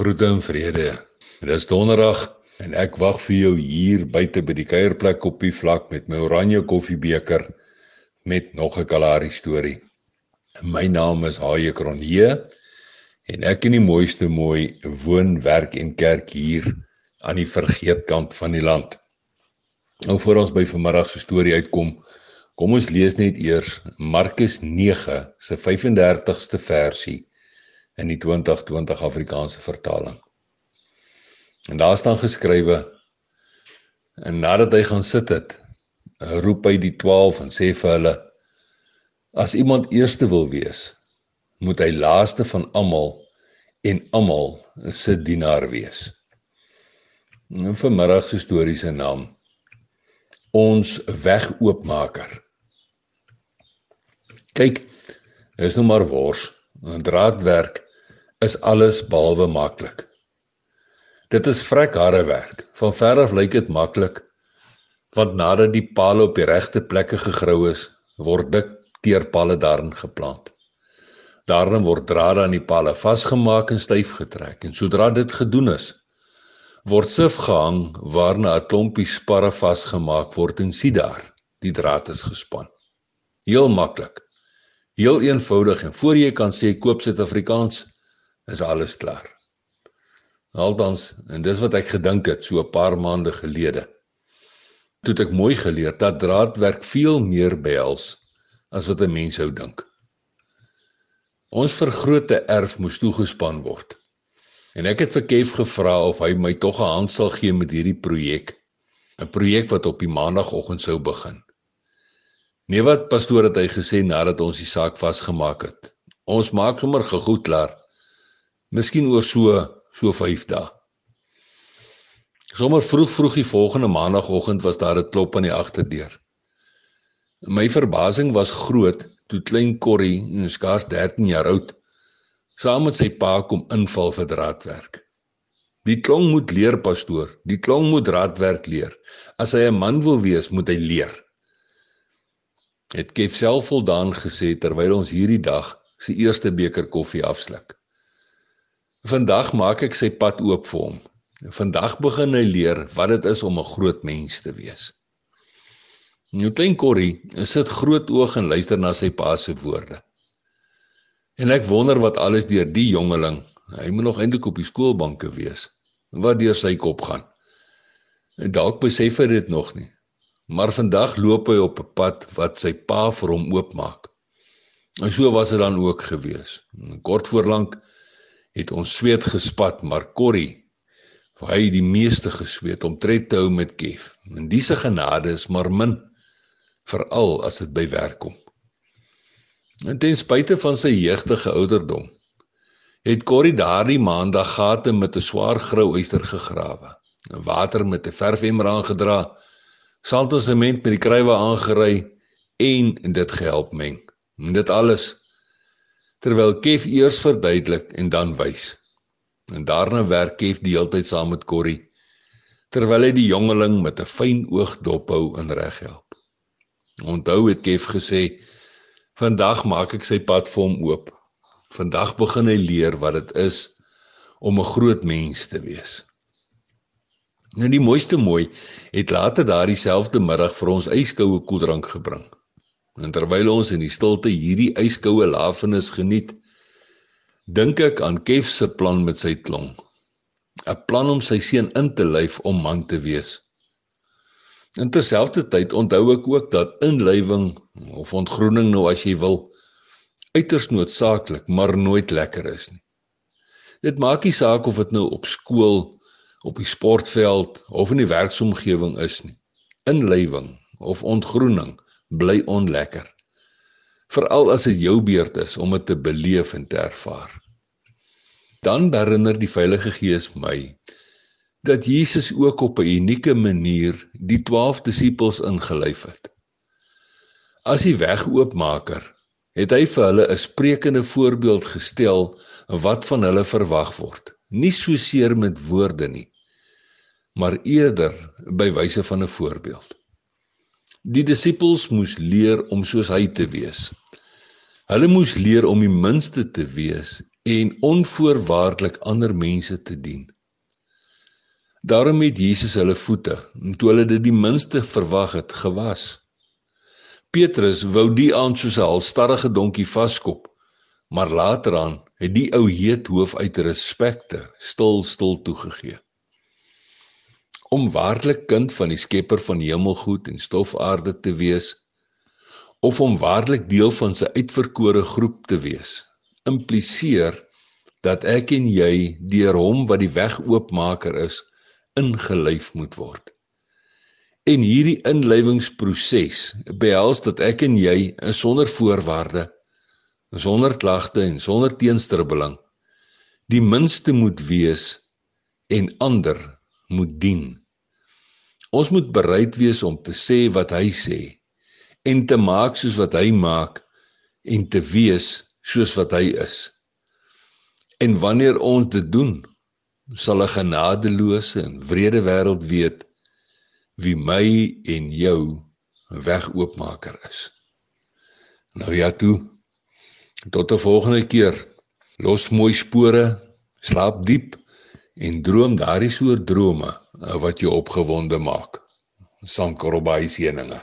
Groete en vrede. Dit is donderdag en ek wag vir jou hier buite by die kuierplek op die vlak met my oranje koffiebeker met nog 'n Kalahari storie. My naam is Haie Kronje en ek in die mooiste mooi woon, werk en kerk hier aan die vergeetkant van die land. Nou voor ons by vanmiddag se storie uitkom, kom ons lees net eers Markus 9 se 35ste versie in die 2020 Afrikaanse vertaling. En daar staan geskrywe en nadat hy gaan sit het, roep hy die 12 en sê vir hulle: As iemand eerste wil wees, moet hy laaste van almal en almal se dienaar wees. En vanmiddag se storie se naam ons wegoopmaker. Kyk, is nou maar wors, draadwerk is alles behalwe maklik. Dit is vrek harde werk. Van ver af lyk dit maklik, want nadat die pale op die regte plekke gegrou is, word dik teerpale daarin geplant. Daarin word drade aan die pale vasgemaak en styf getrek en sodra dit gedoen is, word sif gehang waarna 'n klompie sparre vasgemaak word en sien daar, die draad is gespan. Heel maklik. Heel eenvoudig en voor jy kan sê koop Suid-Afrikaans is alles klaar. Althans, en dis wat ek gedink het so 'n paar maande gelede. Toe ek mooi geleer dat draadwerk veel meer behels as wat 'n mens sou dink. Ons vergrote erf moes toegespan word. En ek het vir Kev gevra of hy my tog 'n hand sal gee met hierdie projek. 'n Projek wat op die maandagooggend sou begin. Nee wat pastoor het hy gesê nadat ons die saak vasgemaak het. Ons maak sommer gegoed klaar. Miskien oor so so 5 dae. Sommer vroeg vroeg die volgende maandagooggend was daar 'n klop aan die agterdeur. My verbasing was groot toe klein Corrie, skaars 13 jaar oud, saam met sy pa kom inval vir draadwerk. Die klong moet leer pastoor, die klong moet draadwerk leer. As hy 'n man wil wees, moet hy leer. Het Kev self voldaan gesê terwyl ons hierdie dag sy eerste beker koffie afsluk. Vandag maak ek sy pad oop vir hom. Vandag begin hy leer wat dit is om 'n groot mens te wees. Nou klein Corrie sit groot oog en luister na sy pa se woorde. En ek wonder wat alles deur die jongeling, hy moet nog eintlik op die skoolbanke wees, wat deur sy kop gaan. En dalk besef hy dit nog nie. Maar vandag loop hy op 'n pad wat sy pa vir hom oopmaak. En so was dit dan ook gewees. Kort voor lank het ons sweet gespat, maar Corrie, vir hy die meeste gesweet om tred te hou met Kev. En diese genade is maar min, veral as dit by werk kom. En ten spyte van sy jeugtige ouderdom, het Corrie daardie maandag gate met 'n swaar grou uister gegrawe, water met 'n verfemmer aangedra, sandelsement met die kruiwe aangery en dit gehelp meng. En dit alles terwyl Kef eers verduidelik en dan wys. En daarna werk Kef die hele tyd saam met Corrie terwyl hy die jongeling met 'n fyn oog dophou en reghelp. Onthou het Kef gesê: "Vandag maak ek sy pad vir hom oop. Vandag begin hy leer wat dit is om 'n groot mens te wees." Nou die mooiste mooi het later daardie selfde middag vir ons yskoue koeldrank gebring. En terwyl ons in die stilte hierdie yskoue lafenis geniet, dink ek aan Kef se plan met sy klong. 'n Plan om sy seun in te lyf om man te wees. In terselfdertyd onthou ek ook dat inlywing of ontgroening nou as jy wil uiters noodsaaklik, maar nooit lekker is nie. Dit maak nie saak of dit nou op skool, op die sportveld of in die werksomgewing is nie. Inlywing of ontgroening bly onlekker. Veral as dit jou beurt is om dit te beleef en te ervaar. Dan herinner die Heilige Gees my dat Jesus ook op 'n unieke manier die 12 disippels ingelyf het. As die wegoopmaker het hy vir hulle 'n sprekende voorbeeld gestel wat van hulle verwag word. Nie so seer met woorde nie, maar eerder by wyse van 'n voorbeeld. Die disippels moes leer om soos hy te wees. Hulle moes leer om die minste te wees en onvoorwaardelik ander mense te dien. Daarom het Jesus hulle voete, toe hulle dit die minste verwag het, gewas. Petrus wou die aand soos 'n halstarrige donkie vaskop, maar later aan het die ou heet hoof uit respekte stil stil toegegee. Om waarlik kind van die Skepper van hemelgoed en stofaarde te wees, of om waarlik deel van sy uitverkore groep te wees, impliseer dat ek en jy deur hom wat die weg oopmaker is, ingelyf moet word. En hierdie inlywingsproses behels dat ek en jy sonder voorwaarde, sonder klagte en sonder teenstribbeling die minste moet wees en ander moet dien. Ons moet bereid wees om te sê wat hy sê en te maak soos wat hy maak en te wees soos wat hy is. En wanneer ons dit doen, sal 'n genadeloose en wrede wêreld weet wie my en jou wegoopmaker is. Nou ja toe. Tot 'n volgende keer. Los mooi spore, slaap diep en droom daardie soort drome wat jou opgewonde maak. Sankorobay seëninge.